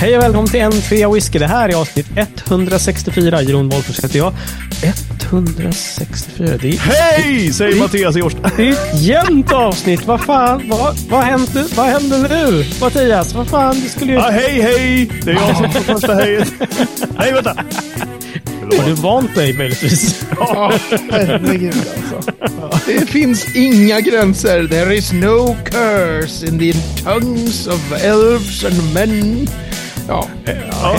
Hej och välkommen till en trea whisky. Det här är avsnitt 164. Jeroen Wolffers heter jag. 164. Det är, Hej! Säger Mattias Jorstad. det är ett jämnt avsnitt. Vad fan? Vad, vad, hände, vad hände nu? Mattias, vad fan? Du skulle ju... Ja, hej, hej! Det är jag som får första hejet. Nej, vänta! Har du vant dig möjligtvis? Ja, herregud alltså. Det finns inga gränser. There is no curse in the tongues of elves and men. Ja, Ja.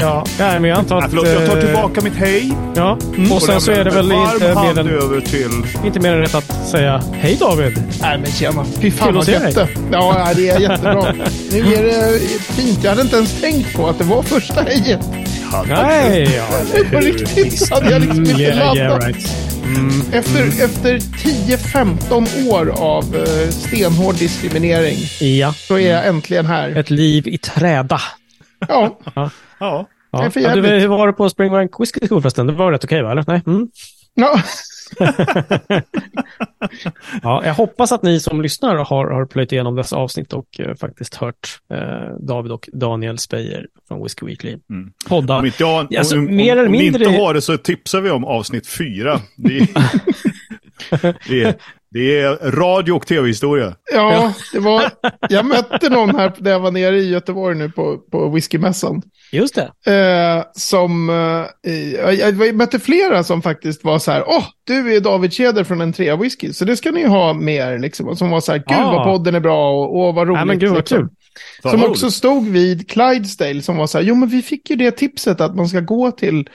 Ja, nej, men jag antar att... förlåt, jag tar eh, tillbaka mitt hej. Ja, och sen så är det väl inte mer, än, över till... inte mer än rätt att säga hej David. nej men tjena. Fy fan Kul att vad jätte. Ja, det är jättebra. Nu är det fint. Jag hade inte ens tänkt på att det var första hejet. Nej, ja. På riktigt så hade jag liksom inte Yeah, laddat. yeah, right. Efter, efter 10-15 år av eh, stenhård diskriminering Ja, så är jag äntligen här. ett liv i träda. Ja, Ja. Ja. är för Ja, du, hur var det på Springbank Whisky School förresten? Det var rätt okej va? Eller? Nej? Mm. ja. Ja, jag hoppas att ni som lyssnar har, har plöjt igenom dessa avsnitt och eh, faktiskt hört eh, David och Daniel Speyer från Whisky Weekly podda. Om inte, jag, Alltså, om, om, mer eller om ni mindre- inte har det så tipsar vi om avsnitt fyra. Det är, det är, det är radio och tv-historia. Ja, det var, jag mötte någon här när jag var nere i Göteborg nu på, på whiskymässan. Just det. Eh, som, eh, jag, jag mötte flera som faktiskt var så här, åh, du är David Tjäder från en trea whisky, så det ska ni ha med er, liksom. Och Som var så här, gud Ah. vad podden är bra och åh vad roligt. Nej, men gud vad liksom. kul. Som också stod vid Clydesdale som var så här, jo men vi fick ju det tipset att man ska gå till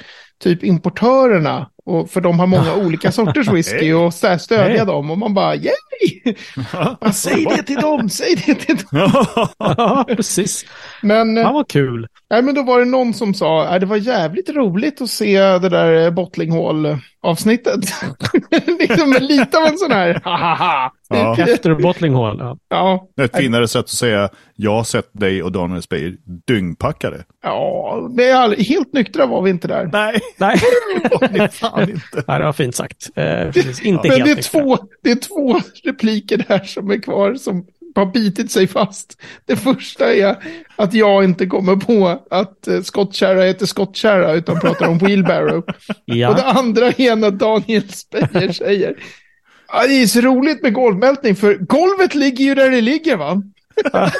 typ importörerna. Och, för de har många olika sorters whisky och stödja Hej. dem. Och man bara, yay! Bara, säg det till dem, säg det till dem. Ja, precis. Men, eh, Fan vad kul. nej, men då var det någon som sa, äh, det var jävligt roligt att se det där eh, Bottling Hall-avsnittet. liksom med lite av en sån här, hahaha. Ja. Efter Bottling Hall. Ja. Ja, Ett finare sätt att säga, jag har sett dig och Daniel Speyer dyngpackade. ja, det är all, helt nyktra var vi inte där. Nej, Nej. det var ni fan inte. Nej, det var fint sagt. Eh, precis. Inte Men helt det är, nyktra. två, det är två repliker där som är kvar som har bitit sig fast. Det första är att jag inte kommer på att eh, skottkärra heter skottkärra utan pratar om wheelbarrow. Och det Ja. andra är när Daniel Speyer säger "Ja, det är så roligt med golvmältning för golvet ligger ju där det ligger va?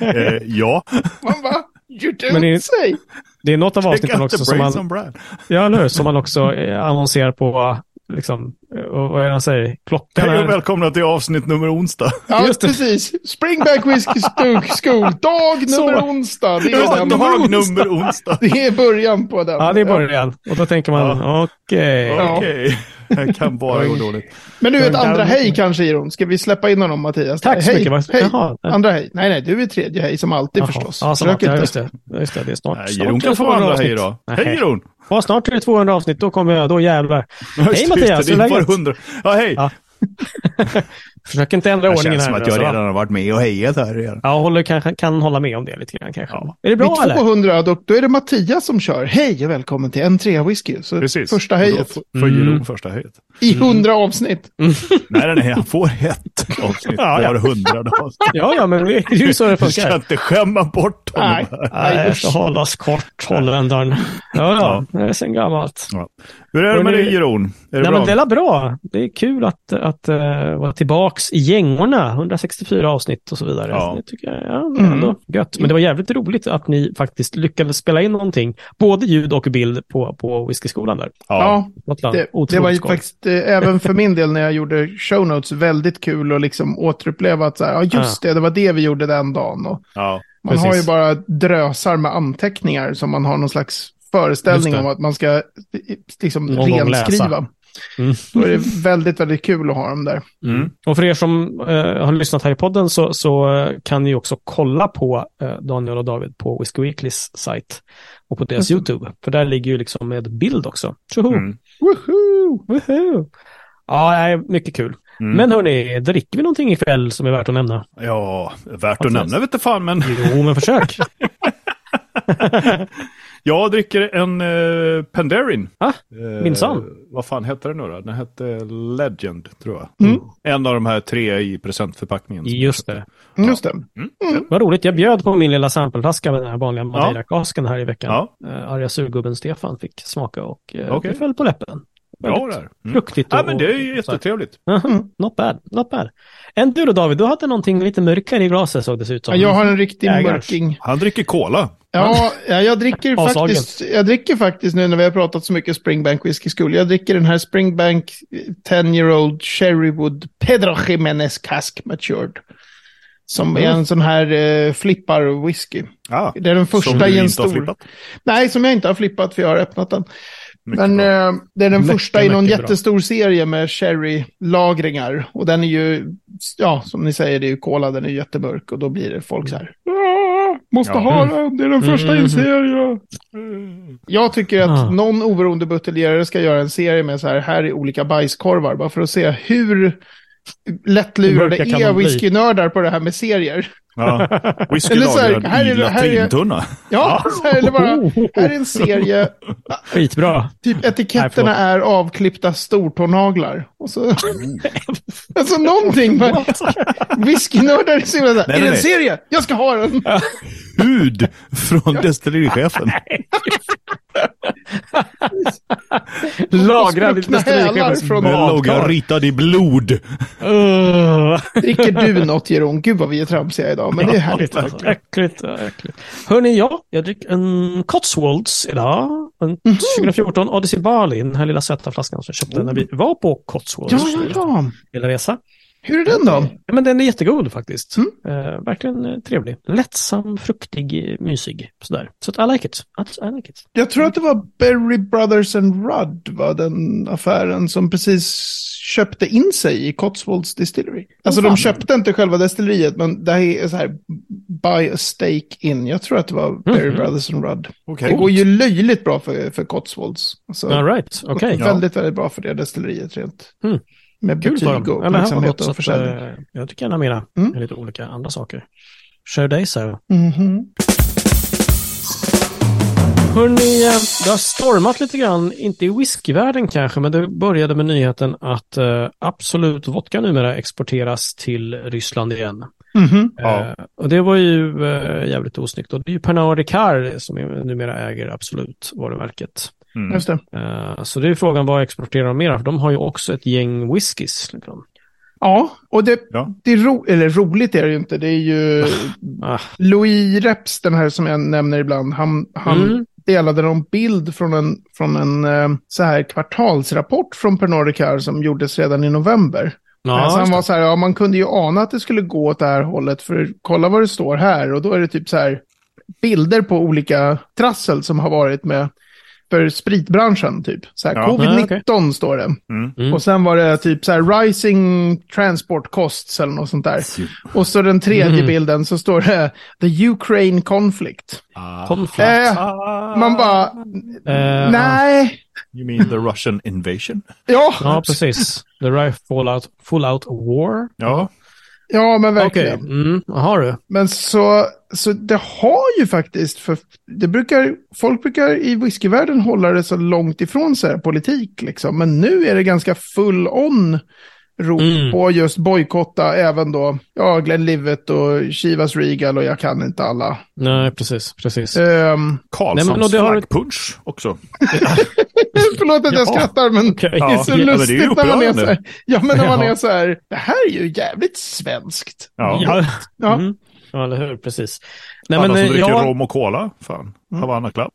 Eh, ja, Man bara, you don't Men det är- say. Det är något av avsnitten också som man, ja, eller hur? som man också eh, annonserar på, liksom, eh, vad är det han säger? Klockan Hej och är... välkomna till avsnitt nummer onsdag. Ja, Just det. precis. Springback Whiskey School, dag Så. nummer onsdag. Det är, Ja, dag nummer onsdag. Det är början på den. Ja, det är början. Och då tänker man, okej. Ja. Okej, det kan bara gå dåligt. Men du, ett andra hej kanske, Iron. Ska vi släppa in honom, Mattias? Tack så hej. mycket. Hej. Jaha. Andra hej. Nej, nej, du är tredje hej som alltid Jaha. förstås. Ja, som. Ja, inte. just det. Just det, det är snart. Nej, snart är kan få 200 andra avsnitt. hej. Nej. Hej Jeroen! Ja, snart är det 200 avsnitt. Då kommer jag, då jävlar. Hej Mattias, det, hur är läget? Ja, hej! Ja. Försök inte ändra Det ordningen känns här. som att jag alltså, redan har varit med och hejat här redan. Ja, håller, kan, kan hålla med om det lite grann kanske. Ja. Är det bra Vid eller? 200, då, då är det Mattias som kör. Hej och välkommen till en trea whisky. Så Precis. första Och då hejet. får- Jeroen första hejet. I hundra avsnitt. Nej, nej, nej, han får ett avsnitt. Ja, Det ja. var hundrade avsnitt. Ja, ja, men det är ju så det Du ska funkar. inte skämma bort honom. Nej. här. Nej, det ska hållas kort, hållvändaren. Ja, ja, det är sen gammalt. Ja. Hur är det med dig Jeroen? Är det Nej, bra? men det är bra. Det är kul att, att uh, vara tillbaks i gängorna. 164 avsnitt och så vidare. Ja. Det tycker jag ja, ändå gött. Men det var jävligt roligt att ni faktiskt lyckades spela in någonting. Både ljud och bild på, på whiskyskolan där. Ja. Ja, det, det var ju faktiskt eh, även för min del när jag gjorde show notes väldigt kul att liksom återuppleva att så här, ja just det, det var det vi gjorde den dagen. Och Ja. man har ju Precis. bara drösar med anteckningar som man har någon slags föreställning om att man ska eh, liksom Någon renskriva. Mm. Då är det väldigt, väldigt kul att ha dem där. Mm. Och för er som eh, har lyssnat här i podden så, så eh, kan ni också kolla på eh, Daniel och David på Whiskey Weeklys sajt och på deras det. YouTube. För där ligger ju liksom med bild också. Tjoho! Mm. Woohoo! Woho! Ja, mycket kul. Mm. Men hörni, dricker vi någonting ikväll som är värt att nämna? Ja, värt att Faktiskt. nämna vet du fan, men Jo, men försök. Jag dricker en uh, Penderin. Ah, minsann. Uh, vad fan hette den nu då? Den hette Legend, tror jag. Mm. En av de här tre i presentförpackningen. Just det. Ja. Just det. Mm. Mm. Vad roligt, jag bjöd på min lilla sampleflaska med den här vanliga Madeira-kasken här i veckan. Ja. Uh, arga surgubben Stefan fick smaka och uh, okay. det föll på läppen. Bra där. Mm. Fruktigt. Ja, men det är ju jättetrevligt. Mm. Not bad, not bad. En du då David, du hade någonting lite mörkare i glaset såg det ut som. Ja, jag har en riktig mörking. Han dricker cola. Ja, ja jag, dricker faktiskt, jag dricker faktiskt nu när vi har pratat så mycket Springbank Whiskey School. Jag dricker den här Springbank 10-year-old Cherrywood Pedro Jimenez Cask Matured. Som mm. är en sån här uh, flippar whisky. Ah, det är den första i en stor. Nej, som jag inte har flippat för jag har öppnat den. Men eh, det är den mycket, första i någon jättestor bra. serie med sherry-lagringar. Och den är ju, ja, som ni säger, det är ju kola, den är jättemörk. Och då blir det folk så här, måste ja. ha den, det är den första i en serie. Jag tycker att ah. någon oberoende buteljerare ska göra en serie med så här, här är olika bajskorvar. Bara för att se hur lättlurade är whiskynördar på det här med serier. Ja, whiskylagrad i latrintunna. Ja, så här, eller bara, här är en serie. Skitbra. Typ etiketterna är avklippta stortånaglar. Och så, alltså någonting. Whiskynördar är så himla Är det en serie? Jag ska ha den. Hud från destillerichefen. Lagrad i destillerichefens Med logga ritad i blod. Dricker du något Jeroen? Gud vad vi är tramsiga idag, men ja, det är härligt. Alltså, äckligt, äckligt. Hörni, ja, jag dricker en Cotswolds idag. En mm -hmm. 2014 Odyssey Bali, den här lilla söta flaskan som jag köpte oh. när vi var på Cotswolds. Ja, ja, ja. Hela resa. Hur är den då? Ja, men den är jättegod faktiskt. Mm. Uh, verkligen uh, trevlig. Lättsam, fruktig, mysig. Sådär. Så att I like it. I like it. Jag tror att det var Berry Brothers and Rudd, var den affären som precis köpte in sig i Cotswolds Distillery. Alltså oh, de köpte inte själva destilleriet, men det här är så här, buy a stake in. Jag tror att det var mm. Berry Brothers and Rudd. Okay. Det går ju löjligt bra för, för Cotswolds. Alltså, All right. okay. Väldigt, väldigt bra för det destilleriet rent. Mm. Med Kul betyg och uppmärksamhet och försäljning. Att, eh, jag tycker gärna mera mm. lite olika andra saker. Kör dig så. Mm -hmm. Hörrni, eh, det har stormat lite grann, inte i whiskyvärlden kanske, men det började med nyheten att uh, Absolut Vodka numera exporteras till Ryssland igen. Mm -hmm. ja. och det var ju uh, jävligt osnyggt. Och det är ju Pernod Ricard som numera äger Absolut varumärket. Mm. Just det. Uh, så det är frågan vad exporterar de mer? För de har ju också ett gäng whiskys. Liksom. Ja, och det, ja. det är ro, eller roligt är det ju inte. Det är ju ah. Louis Reps, den här som jag nämner ibland. Han, han mm. delade någon bild från en, från en uh, så här kvartalsrapport från Pernod Ricard som gjordes redan i november. Ja, så han var så här, ja man kunde ju ana att det skulle gå åt det här hållet. För kolla vad det står här och då är det typ så här bilder på olika trassel som har varit med för spritbranschen typ. Så här, ja, Covid-19 okay. står det. Mm. Mm. Och sen var det typ så här rising transport costs eller något sånt där. Och så den tredje mm. bilden så står det the Ukraine conflict. Ah. Conflict. Eh, man bara, uh, nej. You mean the Russian invasion? ja. ja, precis. The right fallout, full out war. Ja. Ja, men verkligen. Okej, okay. mm, har du. Men så, så det har ju faktiskt, för det brukar, folk brukar i whiskyvärlden hålla det så långt ifrån sig politik liksom. Men nu är det ganska full on rop mm. på just bojkotta även då, ja, Glenn Livet och Chivas Regal och jag kan inte alla. Nej, precis, precis. Um, Karlssons flaggpunch också. Förlåt att jag ja. skrattar, men okay. det är så ja, lustigt ja, när man är så här. Ja, men när man är så här, det här är ju jävligt svenskt. Ja, ja. ja. Mm. ja eller hur, precis. Nej, Alla men, som dricker jag... rom och cola, fan, mm. Havanna Club.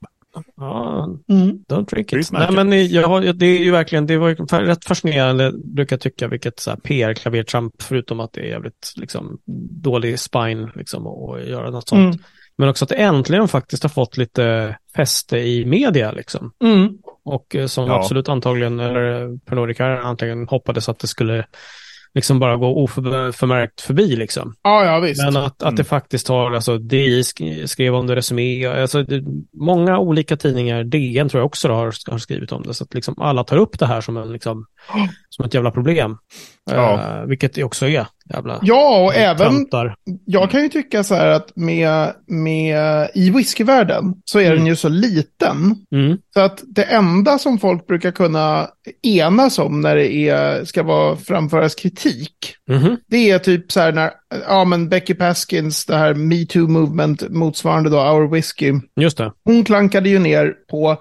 Ja, mm. don't drink it. Nej, men jag, det är ju verkligen, det var rätt fascinerande, brukar jag tycka, vilket PR-klavertramp, förutom att det är jävligt liksom, dålig spine liksom, att göra något sånt. Mm. Men också att det äntligen faktiskt har fått lite fäste i media liksom. Mm. Och eh, som ja. absolut antagligen, eller Pernod Ricard antagligen hoppades att det skulle liksom bara gå oförmärkt förbi liksom. Ja, ja visst. Men att, att det mm. faktiskt har, alltså DI skrev om det, Resumé, alltså det, många olika tidningar, DN tror jag också har, har skrivit om det, så att liksom alla tar upp det här som en liksom, som ett jävla problem. Ja. Uh, vilket det också är. Jävla Ja, och även, töntar. jag kan ju tycka så här att med, med i whiskyvärlden så är Mm. den ju så liten. Mm. Så att det enda som folk brukar kunna enas om när det är, ska vara framföras kritik, Mhm. det är typ så här när, ja men Becky Paskins, det här metoo movement motsvarande då Our Whiskey, Just det. hon klankade ju ner på,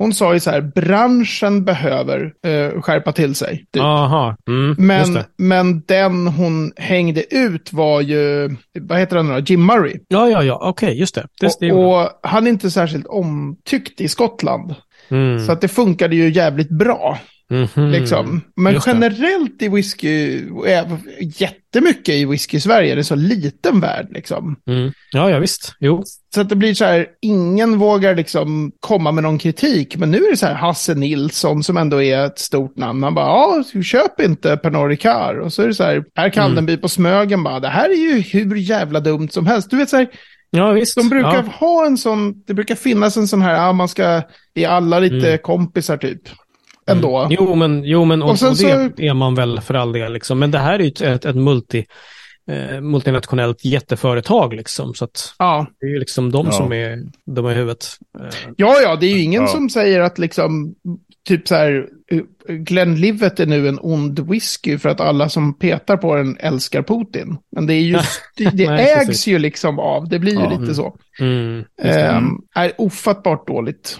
hon sa ju så här, branschen behöver eh, skärpa till sig. Typ. Aha. Mm. Just Men, men den hon hängde ut var ju, vad heter han då, Jim Murray. Ja, ja, ja. Okej, just det. det, det och, och han är inte särskilt omtyckt i Skottland. mm. Så att det funkade ju jävligt bra. Mhm. Liksom. Men Just det. generellt i whisky, även jättemycket i whisky i Sverige, det är så liten värld liksom. Mm. Ja, ja, visst. Jo. Så att det blir så här, ingen vågar liksom komma med någon kritik. Men nu är det så här Hasse Nilsson som ändå är ett stort namn. Han bara, ja, köp inte Pernod Ricard. Och så är det så här, Per Kaldenby på Smögen bara, det här är ju hur jävla dumt som helst. Du vet så här, Ja, visst. de brukar ja. ha en sån, det brukar finnas en sån här, ja, man ska, vi alla lite Mm. kompisar typ. Ändå. Mm. Jo, men, jo, men och, Och sen och det så- är man väl för all del. Liksom. Men det här är ju ett, ett, multi, eh, multinationellt jätteföretag. Liksom, så att Ja. det är ju liksom de Ja. som är de är i huvudet. Eh, Ja, ja, det är ju ingen Ja. som säger att liksom, typ så här, Glenlivet är nu en ond whisky för att alla som petar på den älskar Putin. Men det är ju, det, det Nej, ägs precis. ju liksom av, det blir ju lite Mm. så. mm. Ehm, är ofattbart dåligt.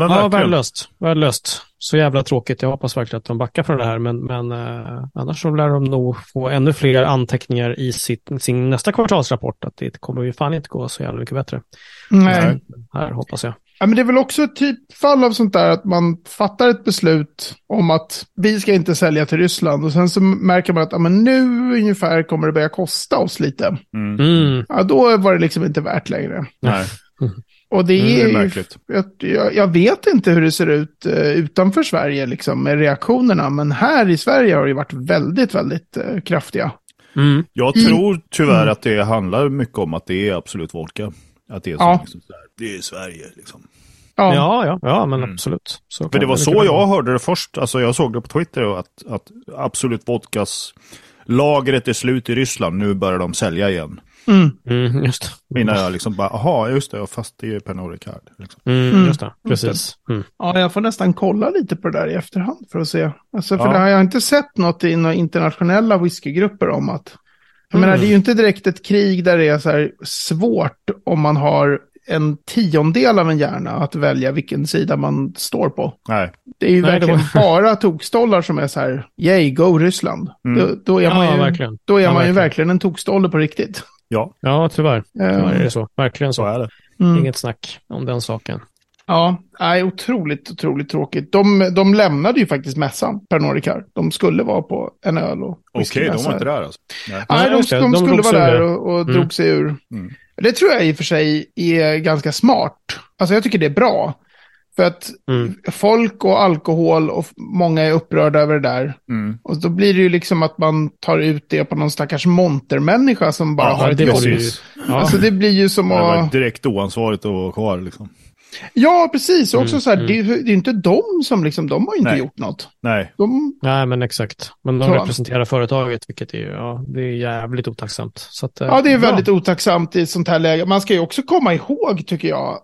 Ja, men Ja, värdelöst. Värdelöst. Så jävla tråkigt. Jag hoppas verkligen att de backar från det här. Men, men eh, annars så lär de nog få ännu fler anteckningar i sitt, sin nästa kvartalsrapport. Att det kommer ju fan inte gå så jävla mycket bättre. Nej. Nej. Här hoppas jag. Ja, men det är väl också ett typfall av sånt där att man fattar ett beslut om att vi ska inte sälja till Ryssland och sen så märker man att ja, men nu ungefär kommer det börja kosta oss lite. Mm. Mm. Ja, då var det liksom inte värt längre. Nej, Och det Mm, det är är jag, jag, jag vet inte hur det ser ut eh, utanför Sverige liksom, med reaktionerna, men här i Sverige har det varit väldigt, väldigt eh, kraftiga. Mm. Jag tror tyvärr Mm. att det handlar mycket om att det är Absolut Vodka. Att det är så Ja. liksom, det är Sverige liksom. Ja, Ja, ja, ja, men Mm. absolut. Så För det var mycket så jag vara. hörde det först. Alltså jag såg det på Twitter att, att Absolut Vodkas lagret är slut i Ryssland. Nu börjar de sälja igen. Mm, Mm, just det. Innan jag liksom bara, aha, just det, fast det är Pernod Ricard. Liksom. Mm, Mm. just det. Precis. Mm. ja, jag får nästan kolla lite på det där i efterhand för att se. Alltså, för Ja. det har jag inte sett något i några internationella whiskygrupper om att... Jag Mm. menar, det är ju inte direkt ett krig där det är så här svårt om man har en tiondel av en hjärna att välja vilken sida man står på. Nej, Det är ju Nej, verkligen var- bara tokstollar som är så här, yay, go Ryssland. Mm. Då, då är man Ja, ju, verkligen. då är Ja, man ju verkligen. verkligen en tokstolle på riktigt. Ja, Ja, tyvärr. Tyvärr är Eh, det så. Verkligen så så. är det. mm. Inget snack om den saken. Ja, nej, otroligt, otroligt tråkigt. De, de lämnade ju faktiskt mässan, Pernod Ricard. De skulle vara på en öl och Okej, de whiskymässa. var inte där alltså. Nej. Nej, de, de, De skulle vara där och, och Mm. drog sig ur. Mm. Det tror jag i och för sig är ganska smart. Alltså jag tycker det är bra. För att Mm. folk och alkohol och många är upprörda över det där. Mm. Och då blir det ju liksom att man tar ut det på någon stackars montermänniska som bara Ja, har ett det jobb. ju-. Ja. Alltså det blir ju som Det var att... direkt oansvarigt att vara kvar liksom. Ja, precis. Och också Mm, så här, mm. det, är ju- det är inte de som liksom, de har inte Nej. gjort något. Nej, De, Nej, men exakt. Men de Så. representerar företaget, vilket är ja, det är jävligt otacksamt. Så att, eh, ja, det är väldigt otacksamt i sånt här läge. Man ska ju också komma ihåg, tycker jag,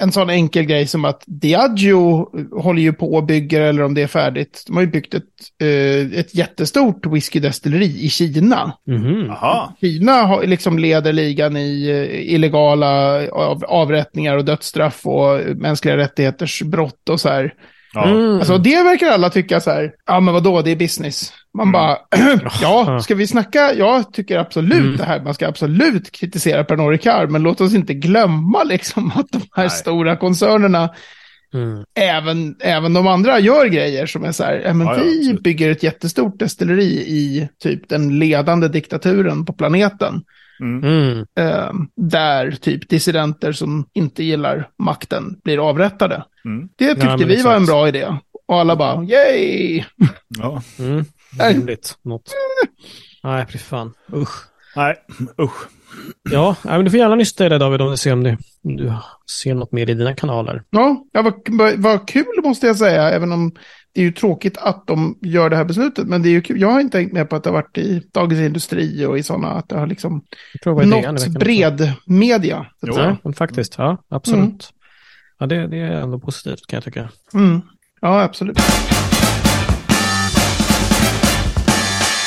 en sån enkel grej som att Diageo håller ju på och bygger, eller om det är färdigt, de har ju byggt ett, eh, ett jättestort whiskydestilleri i Kina. Jaha. Kina har, liksom leder ligan i eh, illegala av, avrättningar och dödsstraff och mänskliga rättigheters brott och så här. Ja. Mm. Alltså det verkar alla tycka så här, ja men vadå, det är business. Man Mm. bara, ja, ska vi snacka, jag tycker absolut Mm. det här, man ska absolut kritisera Pernod Ricard, men låt oss inte glömma liksom att de här Nej. stora koncernerna, Mm. även, även de andra gör grejer som är så här, ja, men Ja, ja, vi absolut. bygger ett jättestort destilleri i typ den ledande diktaturen på planeten. Mm. Mm. Eh, där typ dissidenter som inte gillar makten blir avrättade. Mm. Det tyckte men vi var en bra idé. Och alla bara, yay! Ja. Mm. Rimligt. Något. Nej, fy fan. Usch. Nej, usch. Ja, men du får gärna nysta i det David om du ser om du, du ser något mer i dina kanaler. Ja, ja vad, vad- vad kul måste jag säga, även om det är ju tråkigt att de gör det här beslutet, men det är ju kul. Jag har inte tänkt med på att det har varit i Dagens Industri och i sådana, att det har liksom nått bred media. Jo, ja, faktiskt, ja, absolut. Mm. Ja, det, det, är ändå positivt kan jag tycka. Mm. Ja, absolut.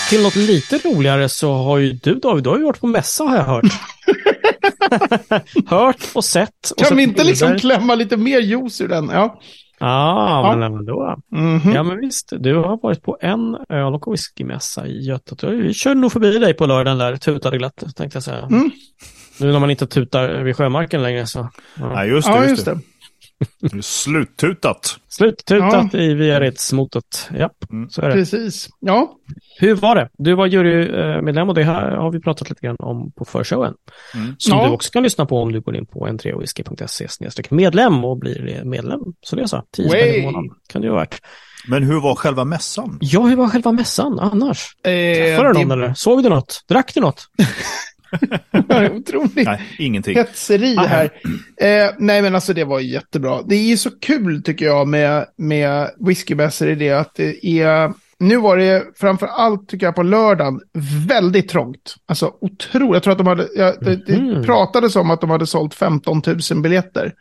Till något lite roligare så har ju du David, du har ju varit på mässa har jag hört. hört och sett. Och kan vi inte liksom klämma lite mer juice ur den? Ja. Ah, ja, men då. Mm -hmm. Ja, men visst. Du har varit på en öl och whiskymässa i Göteborg. Vi körde nog förbi dig på lördagen där, tutade glatt, tänkte jag säga. Mm. Nu när man inte tutar vid sjömarken längre så. Ja, ja just det. Ja, just det. Sluttutat. Sluttutat ja. i Viaredsmotet. Ja, mm. så är det. Precis. Ja. Hur var det? Du var jurymedlem och det här har vi pratat lite grann om på förshowen. Mm. Som ja. du också kan lyssna på om du går in på n3whisky.se medlem och blir medlem. Så det är så, 10 spänn i månaden kan det ju vara värt. Men hur var själva mässan? Ja, hur var själva mässan annars? Eh, Träffade du någon det... eller? Såg du något? Drack du något? Otroligt nej, ingenting. hetseri här. Eh, nej, men alltså det var jättebra. Det är ju så kul tycker jag med, med whiskymässor i det att det är... Nu var det framför allt, tycker jag, på lördagen väldigt trångt. Alltså otroligt. Jag tror att de hade, ja, det, det mm. pratades om att de hade sålt 15 000 biljetter.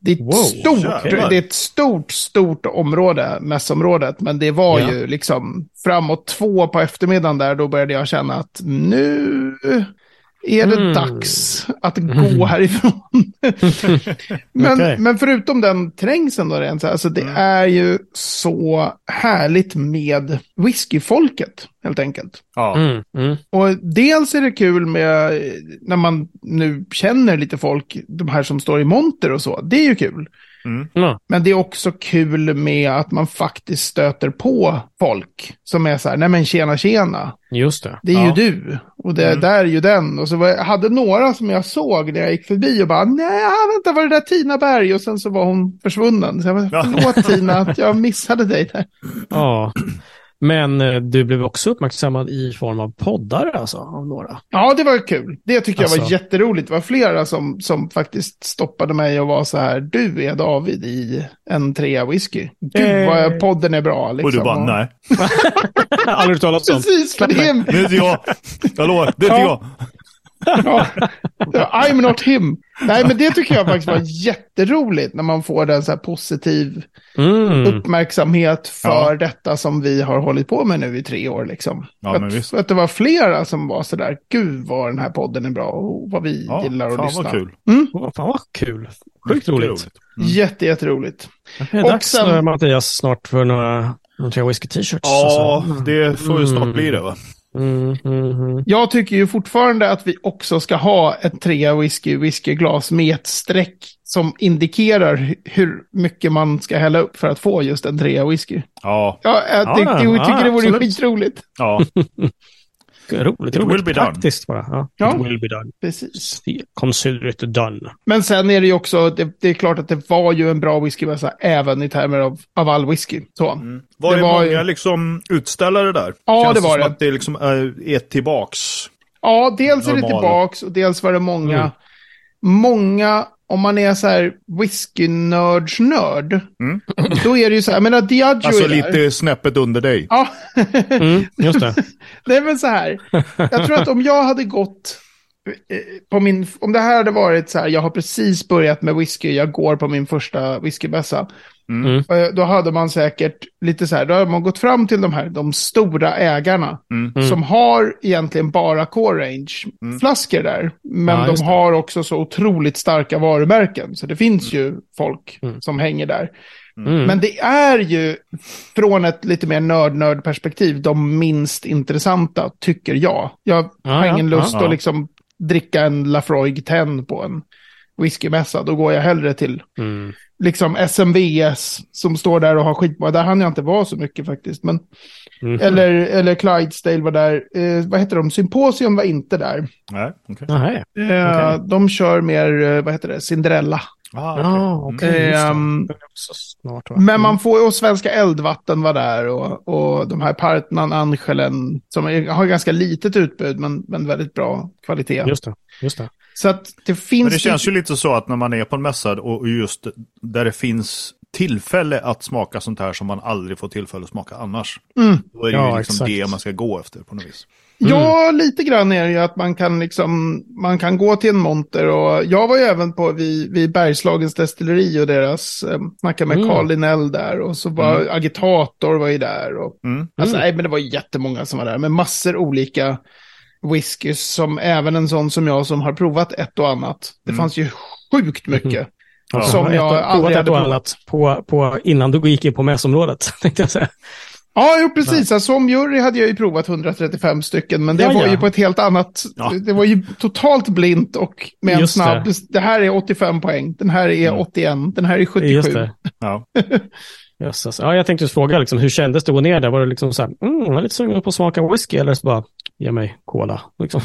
Det är, wow, stort, det är ett stort, stort område, mässområdet. Men det var ja. ju liksom framåt två på eftermiddagen där, då började jag känna att nu är det mm. dags att gå mm. härifrån. men, okay. men förutom den trängseln då, rent, alltså det mm. är ju så härligt med whiskyfolket, helt enkelt. Ja. Mm. Mm. Och dels är det kul med, när man nu känner lite folk, de här som står i monter och så, det är ju kul. Mm. Men det är också kul med att man faktiskt stöter på folk som är så här, nej men tjena tjena. Just det. Det är ja. ju du. Och det mm. där är ju den. Och så var, jag hade några som jag såg när jag gick förbi och bara, nej vänta var det där Tina Berg? Och sen så var hon försvunnen. Så jag bara, förlåt Tina att jag missade dig där. Ja. Men eh, du blev också uppmärksammad i form av poddar alltså, av några. Ja, det var kul. Det tycker alltså... jag var alltså- jätteroligt. Det var flera som, som faktiskt stoppade mig och var så här, du är David i en trea whisky. Gud eh... vad podden är bra. Liksom. Och du bara, nej. Aldrig hört talas om. Precis, för det är... Det är inte jag. Lovar, det är inte jag ja, I'm not him. Nej, men det tycker jag faktiskt var jätteroligt när man får en så här positiv mm. uppmärksamhet för ja. detta som vi har hållit på med nu i tre år. Liksom. Ja, att, visst. att det var flera som var så där, gud vad den här podden är bra och vad vi ja, gillar att lyssna. Vad kul. Mm. Fan vad kul. Sjukt roligt. roligt. Mm. Jätte, jätteroligt. Det är och dags sen... Mattias snart för några, några whisky t-shirts. Ja, alltså. det får ju snart bli det va? Mm, mm, mm. Jag tycker ju fortfarande att vi också ska ha ett trea whisky whiskyglas med ett streck som indikerar hur mycket man ska hälla upp för att få just en trea whisky. Ja. Ja, jag, ja, tyck, jag tycker ja, det vore skitroligt. Ja. roligt, It roligt. Praktiskt bara. Ja. ja. It will be done. Precis. Consider it done. Men sen är det ju också, det, det är klart att det var ju en bra whiskymässa även i termer av, av all whisky. Så. Mm. Var det, det var många ju... liksom utställare där? Ja, Känns det var det. Som att det liksom är, är tillbaks? Ja, dels är det tillbaks och dels var det många, mm. många om man är så här whisky-nörds-nörd, mm. då är det ju så här, jag menar Diageo Alltså lite snäppet under dig. Ja. mm, just det. Nej men så här, jag tror att om jag hade gått eh, på min, om det här hade varit så här, jag har precis börjat med whisky, jag går på min första whiskybässa. Mm. mm. Då hade man säkert lite så här, då hade man gått fram till de här, de stora ägarna. Mm. mm. Som har egentligen bara core range mm. där. Men ja, de har också så otroligt starka varumärken. Så det finns ju folk som hänger där. Men det är ju från ett lite mer nörd-nörd perspektiv de minst intressanta, tycker jag. Jag ja, har ingen lust att liksom dricka en Lafroig 10 på en whiskymässa. Då går jag hellre till mm liksom SMVS som står där och har skitbra. Där hann jag inte vara så mycket faktiskt. Men, mm. eller, eller Clydesdale var där. Eh, vad heter de? Symposium var inte där. Nej, okay. Nej. Eh, okay. De kör mer, eh, vad heter det, Cinderella. Ah, okay. eh, snart, men man mm. får, och Svenska Eldvatten var där och, och de här Partnan Angelen som är, har ganska litet utbud men, men väldigt bra kvalitet. Just det, just det. Så att det finns... Men det känns ju lite så att när man är på en mässa och just där det finns tillfälle att smaka sånt här som man aldrig får tillfälle att smaka annars. Mm. Då är det ja, ju liksom det man ska gå efter på något vis. Mm. Ja, lite grann är det ju att man kan liksom, man kan gå till en monter och jag var ju även på vid, vid Bergslagens destilleri och deras, eh, snackade med mm. Carl Linell där och så var mm. Agitator var ju där och, mm. alltså mm. nej men det var jättemånga som var där med massor olika whiskys som även en sån som jag som har provat ett och annat. Det mm. fanns ju sjukt mycket. Ja, som jag aldrig hade provat. På, på, innan du gick in på mässområdet, tänkte jag säga. Ja, jo, precis. Alltså, som jury hade jag ju provat 135 stycken, men det ja, var ja. ju på ett helt annat... Ja. Det var ju totalt blint och med en Just snabb... Det. det. här är 85 poäng, den här är mm. 81, den här är 77. Just det. Ja. Jösses. Ja, jag tänkte just fråga, liksom, hur kändes det att gå ner där? Var det liksom så här, mm, jag var lite sugen på att smaka whisky eller så bara, ge mig cola. Liksom.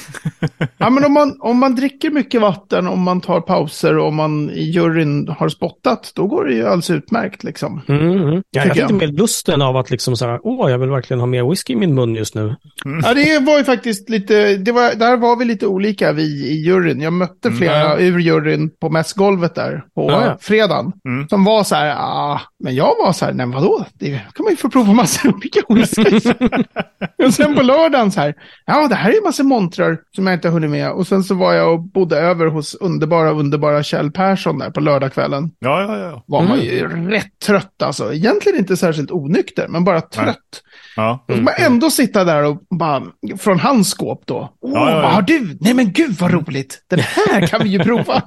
ja, men om man, om man dricker mycket vatten, om man tar pauser och om man i juryn har spottat, då går det ju alldeles utmärkt. Liksom, mm, mm. Ja, jag fick inte med lusten av att liksom så här, åh, jag vill verkligen ha mer whisky i min mun just nu. Mm. Ja, det var ju faktiskt lite, det var, där var vi lite olika, vi i juryn. Jag mötte mm. flera ur juryn på mässgolvet där på ja, fredagen. Mm. Som var så här, ah, men jag var så här, nej vadå, det kan man ju få prova massor olika whisky. och sen på lördagen så här, ja det här är ju massor montrar som jag inte har hunnit med. Och sen så var jag och bodde över hos underbara, underbara Kjell Persson där på lördagskvällen. Ja, ja, ja. Var man ju mm. rätt trött alltså. Egentligen inte särskilt onykter, men bara trött. Nej. Ja. Så bara ändå sitta där och bara, från hans skåp då. Åh, ja, ja, ja. vad har du? Nej men gud vad roligt. Den här kan vi ju prova.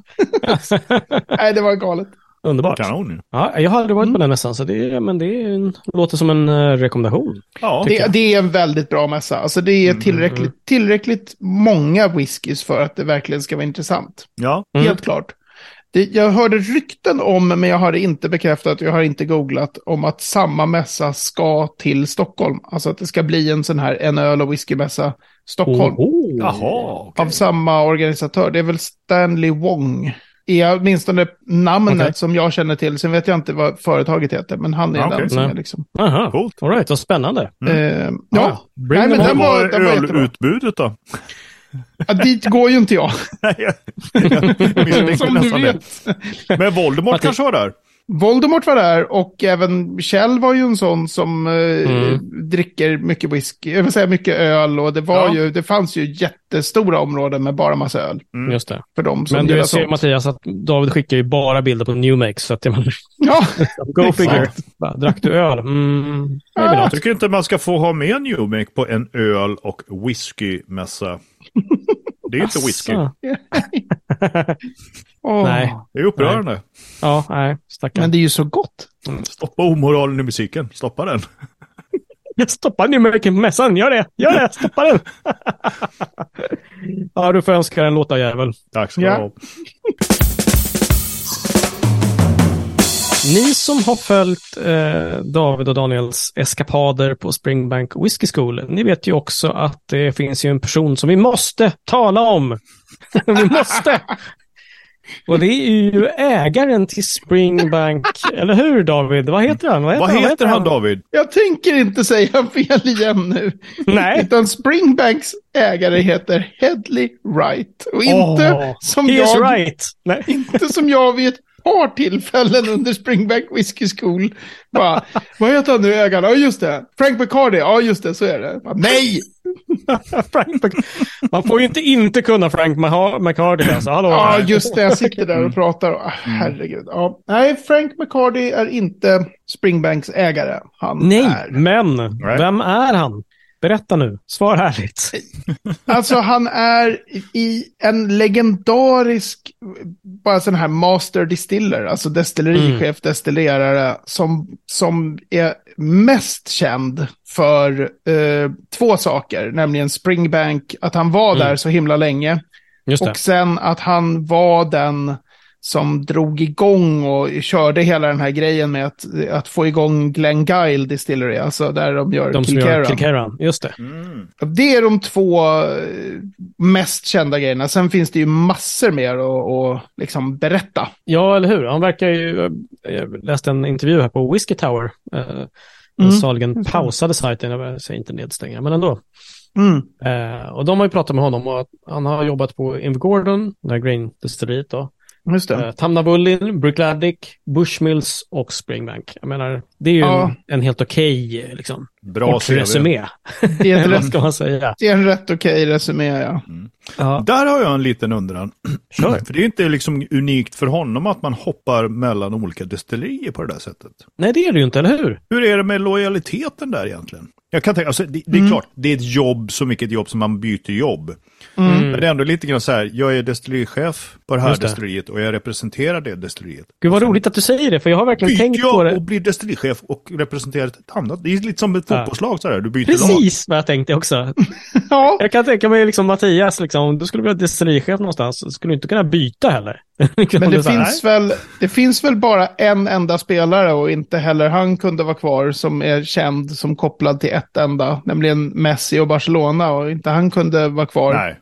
Nej, det var galet. Underbart. Kanon. Ja, jag har aldrig varit på den mässan, så det, men det en, låter som en uh, rekommendation. Ja, det, det, är en väldigt bra mässa. Alltså det är mm, tillräckligt, mm. tillräckligt många whiskys för att det verkligen ska vara intressant. Ja. Helt mm. klart. Det, jag hörde rykten om, men jag har det inte bekräftat, jag har inte googlat, om att samma mässa ska till Stockholm. Alltså att det ska bli en sån här en öl och whiskymässa Stockholm. Oh, Jaha, okay. Av samma organisatör. Det är väl Stanley Wong är åtminstone namnet okay. som jag känner till. Sen vet jag inte vad företaget heter, men han är okay. den som Nej. är liksom... Aha, coolt. All right, vad spännande. Mm. Uh, ja, ah, Nej, men den var, den var ölutbudet då? Ja, dit går ju inte jag. jag som du vet. Men Voldemort kanske var där? Voldemort var där och även Kjell var ju en sån som eh, mm. dricker mycket whisky, jag vill säga mycket öl och det var ja. ju, det fanns ju jättestora områden med bara massa öl. Mm. Just det. För dem som Men du ser Mattias att David skickar ju bara bilder på New Make så att jag Ja. Go figure. Drack du öl? Mm. Ja. Jag tycker inte man ska få ha med New Make på en öl och whiskymässa. Det är inte whisky. oh. Nej. Det är upprörande. Nej. Ja, nej, stackarn. Men det är ju så gott. Mm. Stoppa omoralen i musiken. Stoppa den. Jag stoppar nu med mässan. Gör det. Gör det. Stoppa den. ja, du får önska en låta jävel. Tack ska du ja. ha. Ni som har följt eh, David och Daniels eskapader på Springbank Whiskey School, ni vet ju också att det finns ju en person som vi måste tala om. vi måste! Och det är ju ägaren till Springbank, eller hur David? Vad heter han? Vad heter, Vad han? heter han, David? Jag tänker inte säga fel igen nu. Nej. Utan Springbanks ägare heter Headley Wright. Och inte oh, som jag... Right. Nej. Inte som jag vid ett par tillfällen under Springbank Whiskey School. Bara, vad heter han nu ägaren? Ja just det. Frank McCarty. Ja just det, så är det. Bara, Nej! Frank Man får ju inte inte kunna Frank McCarty alltså. Hallå. Ja, just det. Jag sitter där och pratar. Oh, herregud. Ja. Nej, Frank McCarty är inte Springbanks ägare. Han Nej, är... men vem är han? Berätta nu, svar härligt. Alltså han är i en legendarisk, bara sån här master distiller, alltså destillerichef, mm. destillerare, som, som är mest känd för eh, två saker, nämligen Springbank, att han var mm. där så himla länge. Och sen att han var den som drog igång och körde hela den här grejen med att, att få igång Glen Guile Distillery, alltså där de gör de Gör Kilcaran, just det. Mm. Det är de två eh, mest kända grejerna. Sen finns det ju massor mer att, liksom berätta. Ja, eller hur? Han verkar ju, jag läste en intervju här på Whiskey Tower, eh, mm. saligen pausade sajten, jag säger inte nedstänga, men ändå. Mm. Eh, och de har ju pratat med honom och han har jobbat på Invergordon, det här grain destilleriet då. Just det. Uh, Tamnavulin, Brickladdick, Bushmills och Springbank. Jag menar, det är ju ja. en, en, helt okej okay, liksom, Bra resumé. Det är, rätt, ska man säga. det är en rätt okej okay resumé, ja. Mm. ja. Där har jag en liten undran. Sure. För det är inte liksom unikt för honom att man hoppar mellan olika destillerier på det där sättet. Nej, det är det ju inte, eller hur? Hur är det med lojaliteten där egentligen? Jag kan tänka, alltså, det, det är mm. klart, det är ett jobb som vilket jobb som man byter jobb. Mm. Men det är ändå lite grann så här, jag är destillerichef på det här destilleriet och jag representerar det destilleriet. Gud vad roligt att du säger det, för jag har verkligen tänkt på det. och blir destillerichef och representerar ett annat. Det är lite som ett fotbollslag så här, du byter Precis lag. Precis vad jag tänkte också. ja. Jag kan tänka mig liksom Mattias, liksom, om du skulle bli destillerichef någonstans, så skulle du inte kunna byta heller. Men det finns, väl, det finns väl bara en enda spelare och inte heller han kunde vara kvar som är känd som kopplad till ett enda, nämligen Messi och Barcelona och inte han kunde vara kvar. Nej.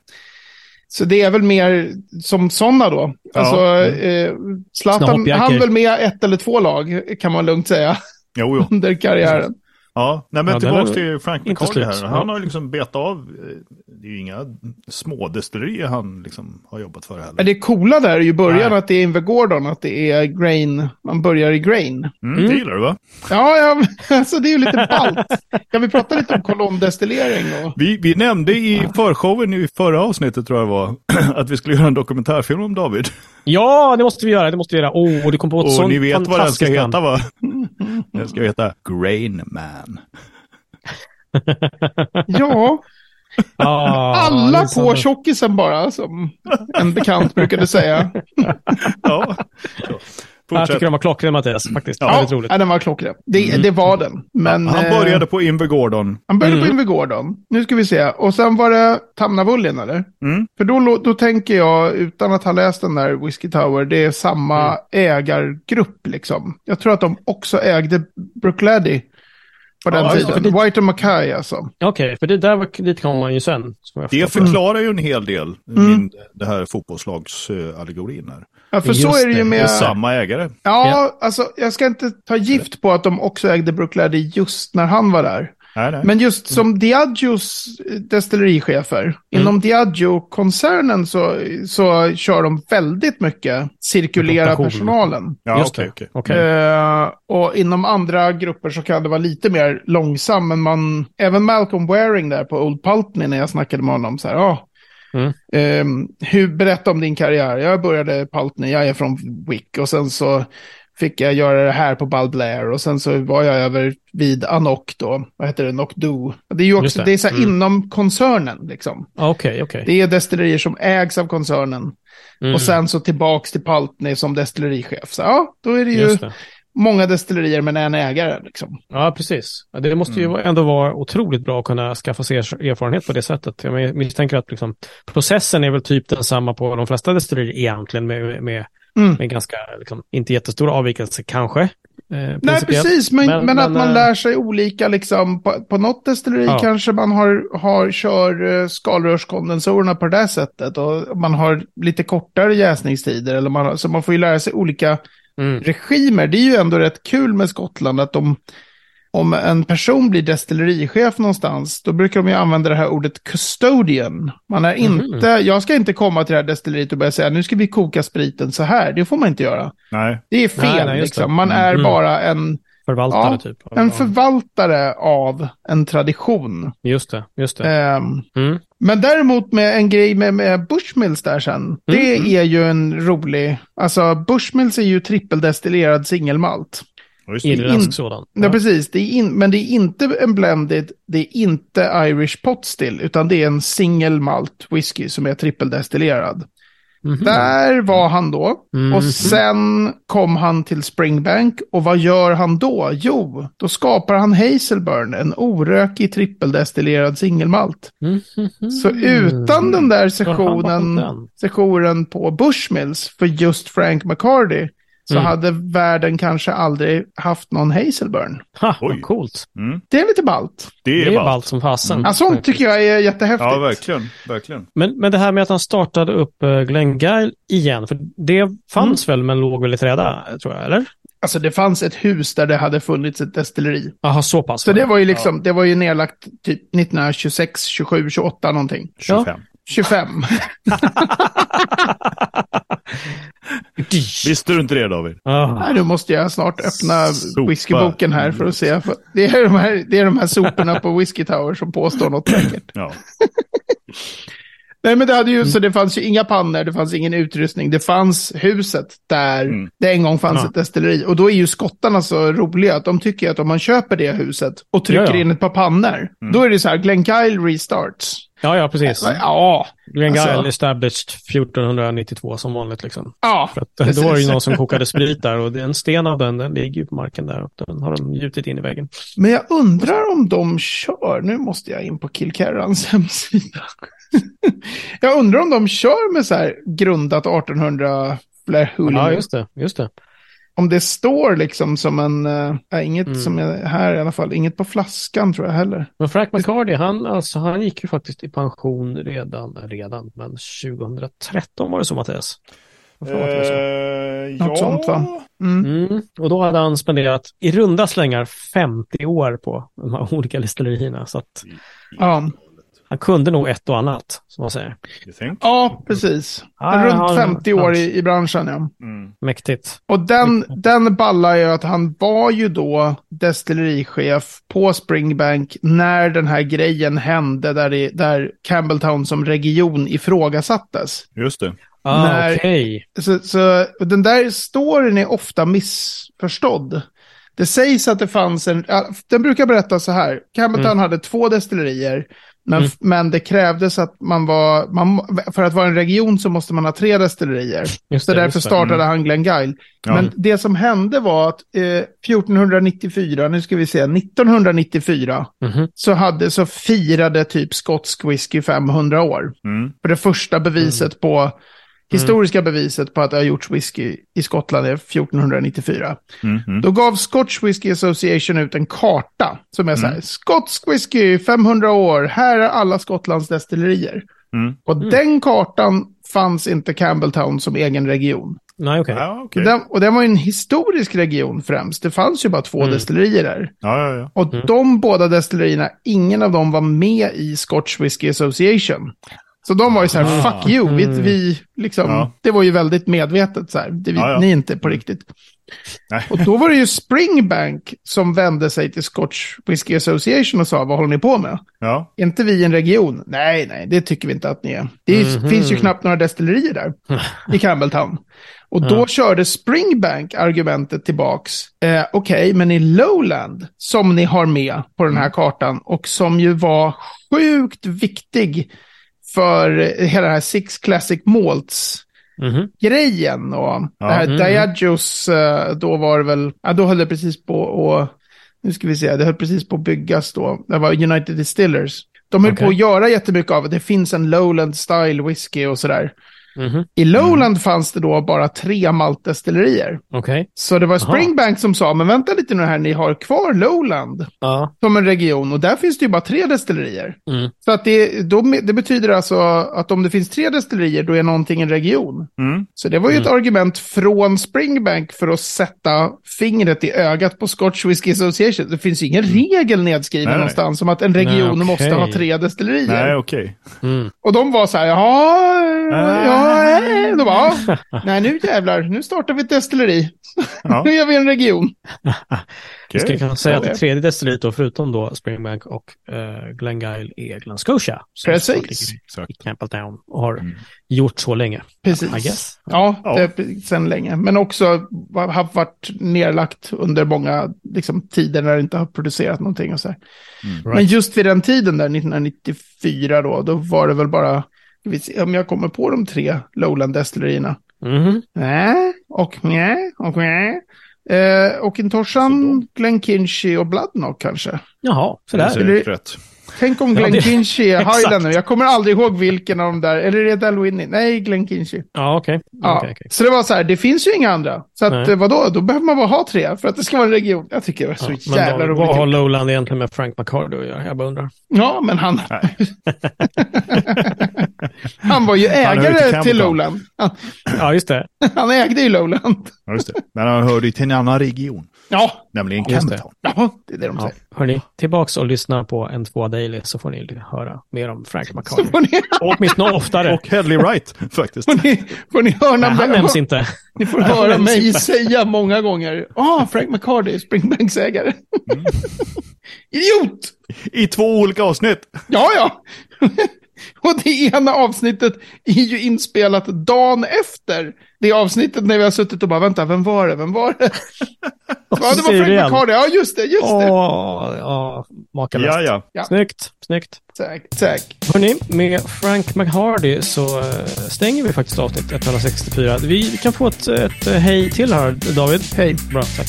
Så det är väl mer som sådana då. Ja. Alltså, mm. eh, Zlatan, han väl med ett eller två lag kan man lugnt säga. Jo, jo. Under karriären. Ja, nej men ja, tillbaka till Frank McCarthy här. Han har ju liksom betat av, eh, det är ju inga små destillerier han liksom har jobbat för heller. Det coola där är ju början nej. att det är Inver Gordon, att det är grain, man börjar i grain. Mm, mm. Det gillar du va? Ja, ja alltså det är ju lite ballt. kan vi prata lite om kolonndestillering? Och... Vi, vi nämnde i förshowen i förra avsnittet tror jag det var, att vi skulle göra en dokumentärfilm om David. Ja, det måste vi göra. Det måste vi göra. Åh, oh, det kom på ett sånt Och ni vet vad den ska heta va? den ska heta Grain Man. ja. Ah, Alla på tjockisen bara, som en bekant brukade säga. ja. Jag tycker den var klockren Mattias, faktiskt. Ja, Väldigt roligt. Ja, den var klockren. Det, mm. det var den. Men, han började på Inver Gordon. Han började mm. på Inver Gordon. Nu ska vi se. Och sen var det Tamnavulin, eller? Mm. För då, då tänker jag, utan att ha läst den där Whiskey Tower, det är samma mm. ägargrupp liksom. Jag tror att de också ägde Brookladdy på den ja, tiden. Det... White och Mackay alltså. Okej, okay, för det där var, dit kom man ju sen. Det förklarar ju en hel del, mm. min, det här fotbollslagsallegorin här. Ja, för Just så är det ju med... Det är samma ägare. Ja, ja, alltså jag ska inte ta gift på att de också ägde Brookladdy just när han var där. Nej, nej. Men just som mm. Diageos destillerichefer, mm. inom Diageo-koncernen så, så kör de väldigt mycket cirkulera personalen. Ja, just okay, okay. okay. Uh, och inom andra grupper så kan det vara lite mer långsam, men man, även Malcolm Waring där på Old Pultney när jag snackade med honom, så här, oh, Mm. Um, hur, berätta om din karriär. Jag började Pultney, jag är från Wick och sen så fick jag göra det här på Ball Blair och sen så var jag över vid Anok då, vad heter det, Nokdo. Det är ju också, det. det. är så mm. inom koncernen liksom. Okej, okay, okej. Okay. Det är destillerier som ägs av koncernen. Mm. Och sen så tillbaks till Paltney som destillerichef. Så ja, då är det ju det. många destillerier men en ägare liksom. Ja, precis. Det måste ju mm. ändå vara otroligt bra att kunna skaffa sig erfarenhet på det sättet. Jag misstänker att liksom, processen är väl typ densamma på de flesta destillerier egentligen med, med Mm. Med ganska, liksom, inte jättestora avvikelser kanske. Eh, Nej, precis, men, men, men att man äh... lär sig olika, liksom, på, på något destilleri ja. kanske man har, har, kör uh, skalrörskondensorerna på det där sättet och man har lite kortare jäsningstider, eller man, så man får ju lära sig olika mm. regimer. Det är ju ändå rätt kul med Skottland att de om en person blir destillerichef någonstans, då brukar de ju använda det här ordet custodian. Man är mm. inte, jag ska inte komma till det här destilleriet och börja säga nu ska vi koka spriten så här. Det får man inte göra. Nej. Det är fel, nej, nej, liksom. Man är mm. bara en... Förvaltare ja, typ. En förvaltare av en tradition. Just det, just det. Um, mm. Men däremot med en grej med, med Bushmills där sen. Det mm, mm. är ju en rolig, alltså Bushmills är ju trippeldestillerad singelmalt. Irländsk sådan. Ja, precis. Det är in, men det är inte en blended, det är inte Irish pot still, utan det är en single malt whisky som är trippeldestillerad. Mm -hmm. Där var han då. Mm -hmm. Och sen kom han till Springbank. Och vad gör han då? Jo, då skapar han Hazelburn, en orökig trippeldestillerad singelmalt. Mm -hmm. Så utan den där sessionen, sessionen på Bushmills för just Frank McCarty så mm. hade världen kanske aldrig haft någon Hazelburn. Ha, vad coolt. Mm. Det är lite ballt. Det är, det är ballt som fasen. Mm. Ja, sånt tycker jag är jättehäftigt. Ja, verkligen. verkligen. Men, men det här med att han startade upp uh, Glengyle igen, för det fanns mm. väl men låg väl i träda, tror jag, eller? Alltså det fanns ett hus där det hade funnits ett destilleri. Jaha, så pass. Så det var ju liksom, ja. det var ju nedlagt typ 1926, 27, 28 någonting. 25. Ja. 25. Visste du inte det David? Oh. Nej, nu måste jag snart öppna Sopa. whiskyboken här för att se. Det är de här, det är de här soporna på Whiskey Tower som påstår något säkert. Ja. Nej, men det hade ju, mm. så det fanns ju inga pannor, det fanns ingen utrustning. Det fanns huset där mm. det en gång fanns ja. ett destilleri. Och då är ju skottarna så roliga att de tycker att om man köper det huset och trycker ja, ja. in ett par pannor, mm. då är det så här, Glenkyle restarts. Ja, ja, precis. Ja, Glengyle alltså, established 1492 som vanligt liksom. Ja, För att, Då var det ju någon som kokade sprit där och en sten av den, den ligger ju på marken där och den har de gjutit in i väggen. Men jag undrar om de kör, nu måste jag in på Kilkerrans hemsida. jag undrar om de kör med så här grundat 1800 Blair Ja, just det, just det. Om det står liksom som en, äh, inget mm. som är här i alla fall, inget på flaskan tror jag heller. Men Frank McCarty, han, alltså, han gick ju faktiskt i pension redan, redan, men 2013 var det så Mattias. Uh, Något ja. sånt va? Mm. Mm. Och då hade han spenderat i runda slängar 50 år på de här olika listellerierna. Så att, ja. Han kunde nog ett och annat, som man säger. Ja, precis. Ah, Runt han, 50 år i, i branschen, ja. Mm. Mäktigt. Och den, Mäktigt. den ballar ju att han var ju då destillerichef på Springbank när den här grejen hände där, det, där Campbelltown som region ifrågasattes. Just det. Ah, när, okay. så, så den där storyn är ofta missförstådd. Det sägs att det fanns en, den brukar berätta så här, Campbelltown mm. hade två destillerier, men, mm. men det krävdes att man var, man, för att vara en region så måste man ha tre destillerier. Just så därför startade mm. han Glengyle. Ja. Men det som hände var att eh, 1494, nu ska vi se, 1994, mm. så, hade, så firade typ skotsk whisky 500 år. Mm. För det första beviset mm. på historiska mm. beviset på att det har gjorts whisky i Skottland är 1494. Mm, mm. Då gav Scotch Whisky Association ut en karta som är så här, mm. skotsk whisky 500 år, här är alla Skottlands destillerier. Mm. Och mm. den kartan fanns inte Campbelltown som egen region. Nej, okej. Okay. Ja, okay. Den, och den var ju en historisk region främst. Det fanns ju bara två destillerier där. Ja, ja, ja. Och de båda destillerierna, ingen av dem var med i Scotch Whisky Association. Så de var ju så här, ah. fuck you, vi, mm. vi liksom, ja. det var ju väldigt medvetet så här, det, vi, ja, ja. ni är inte på mm. riktigt. Nej. Och då var det ju Springbank som vände sig till Scotch Whisky Association och sa, vad håller ni på med? Ja. Är inte vi en region? Nej, nej, det tycker vi inte att ni är. Det är, mm -hmm. finns ju knappt några destillerier där i Campbelltown. Och då ja. körde Springbank argumentet tillbaks. Eh, Okej, okay, men i Lowland, som ni har med på den här mm. kartan och som ju var sjukt viktig för hela den här Six Classic Malts-grejen. Mm -hmm. Och ja, det här mm. Diageos, eh, då var det väl, ja, då höll det precis på och nu ska vi se, det höll precis på att byggas då. Det var United Distillers. De höll okay. på att göra jättemycket av det. Det finns en Lowland Style whisky och sådär. Mm -hmm. I Lowland mm. fanns det då bara tre maltdestillerier. Okay. Så det var Springbank som sa, men vänta lite nu här, ni har kvar Lowland uh. som en region och där finns det ju bara tre destillerier. Mm. Så att det, då, det betyder alltså att om det finns tre destillerier, då är någonting en region. Mm. Så det var ju ett mm. argument från Springbank för att sätta fingret i ögat på Scotch Whisky Association. Det finns ju ingen mm. regel nedskriven Nej. någonstans om att en region Nej, okay. måste ha tre destillerier. Nej, okej. Okay. Och de var så här, jaha, ja, nej, då bara, nej nu jävlar, nu startar vi ett destilleri. Ja. nu gör vi en region. Vi ska kanske säga att det tredje destilleriet då, förutom då Springbank och uh, Glengyle är Glen Scotia. Precis. I Campbelltown och har mm. gjort så länge. Precis. Ja, ja. sedan länge. Men också har varit nedlagt under många liksom, tider när det inte har producerat någonting och så mm. right. Men just vid den tiden där, 1994 då, då var det väl bara om jag kommer på de tre Lowland-destillerierna. Mm. Äh, och nä, och nä. Eh, och Intoshan, Glenkinchie och Bloodnock kanske. Jaha, sådär. Det är rätt. Tänk om Glenn ja, är Highlander. Jag kommer aldrig ihåg vilken av de där. Eller är det Dalwhinnie? Nej, Glenn Kinchy. Ja, okej. Okay. Ja. Okay, okay. Så det var så här, det finns ju inga andra. Så att, Nej. vadå, då behöver man bara ha tre för att det ska vara en region. Jag tycker det var så ja, jävla roligt. Vad har Lowland egentligen med Frank McCardo att göra? Jag bara undrar. Ja, men han... han var ju ägare till Lowland. ja, just det. han ägde ju Lowland. ja, just det. Men han hörde ju till en annan region. Ja. Nämligen Campbelltown. Ja, det är det de säger. Ja, hörni, tillbaks och lyssna på en två daily så får ni höra mer om Frank McCarthy. Ni... Åtminstone oftare. Och Hedley Wright faktiskt. Får ni, får ni höra Nej, han nämns inte. Ni får höra mig inte. säga många gånger. Ah, Frank McCarthy, Springbanks-ägare. Mm. Idiot! I två olika avsnitt. Ja, ja. Och det ena avsnittet är ju inspelat dagen efter det avsnittet när vi har suttit och bara, vänta, vem var det, vem var det? ja, det var Frank McCarthy, ja just det, just det. Åh, ja, makalöst. Ja, ja, ja. Snyggt, snyggt. Tack, tack. Hörni, med Frank McHardy så eh, stänger vi faktiskt avsnitt 164. Vi kan få ett, ett hej till här, David. Hej. Bra, tack.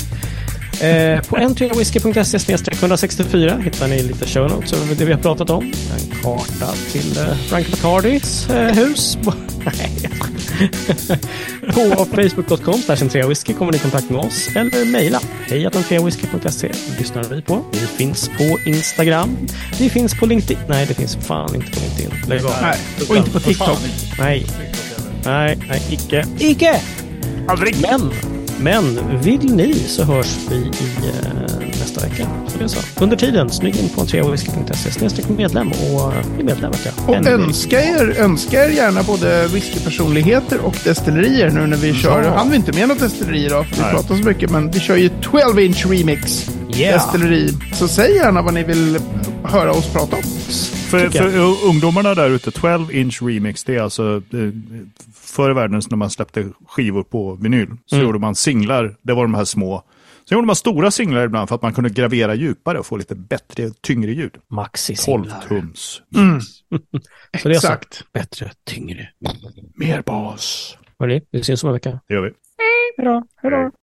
Eh, på n3whisky.se 164 hittar ni lite show notes över det vi har pratat om. En karta till eh, Frank McCardys eh, hus. på facebook.com whisky kommer ni i kontakt med oss eller mejla hejatentreawhisky.se lyssnar vi på. Vi finns på Instagram. Vi finns på LinkedIn. Nej, det finns fan inte på LinkedIn. Nej, och inte på TikTok. Nej. Nej, nej, icke. Icke! Aldrig. Men men vill ni så hörs vi i eh, nästa vecka. Som jag sa. Under tiden, smyg in på treawhisky.se medlem och bli medlem. Och önska er, önska er gärna både whiskypersonligheter och destillerier nu när vi ja. kör. Han vi inte med något destilleri idag för vi pratar så mycket. Men vi kör ju 12 inch remix yeah. destilleri. Så säg gärna vad ni vill höra oss prata om. För, för ungdomarna där ute, 12 inch remix, det är alltså eh, förr i världen när man släppte skivor på vinyl så mm. gjorde man singlar, det var de här små. Sen gjorde man stora singlar ibland för att man kunde gravera djupare och få lite bättre, tyngre ljud. Maxi-singlar. 12 tums. Mm. så det är Exakt. Så, bättre, tyngre. Mer bas. Hörni, vi syns om en vecka. Det gör vi. Hej då. Hej då.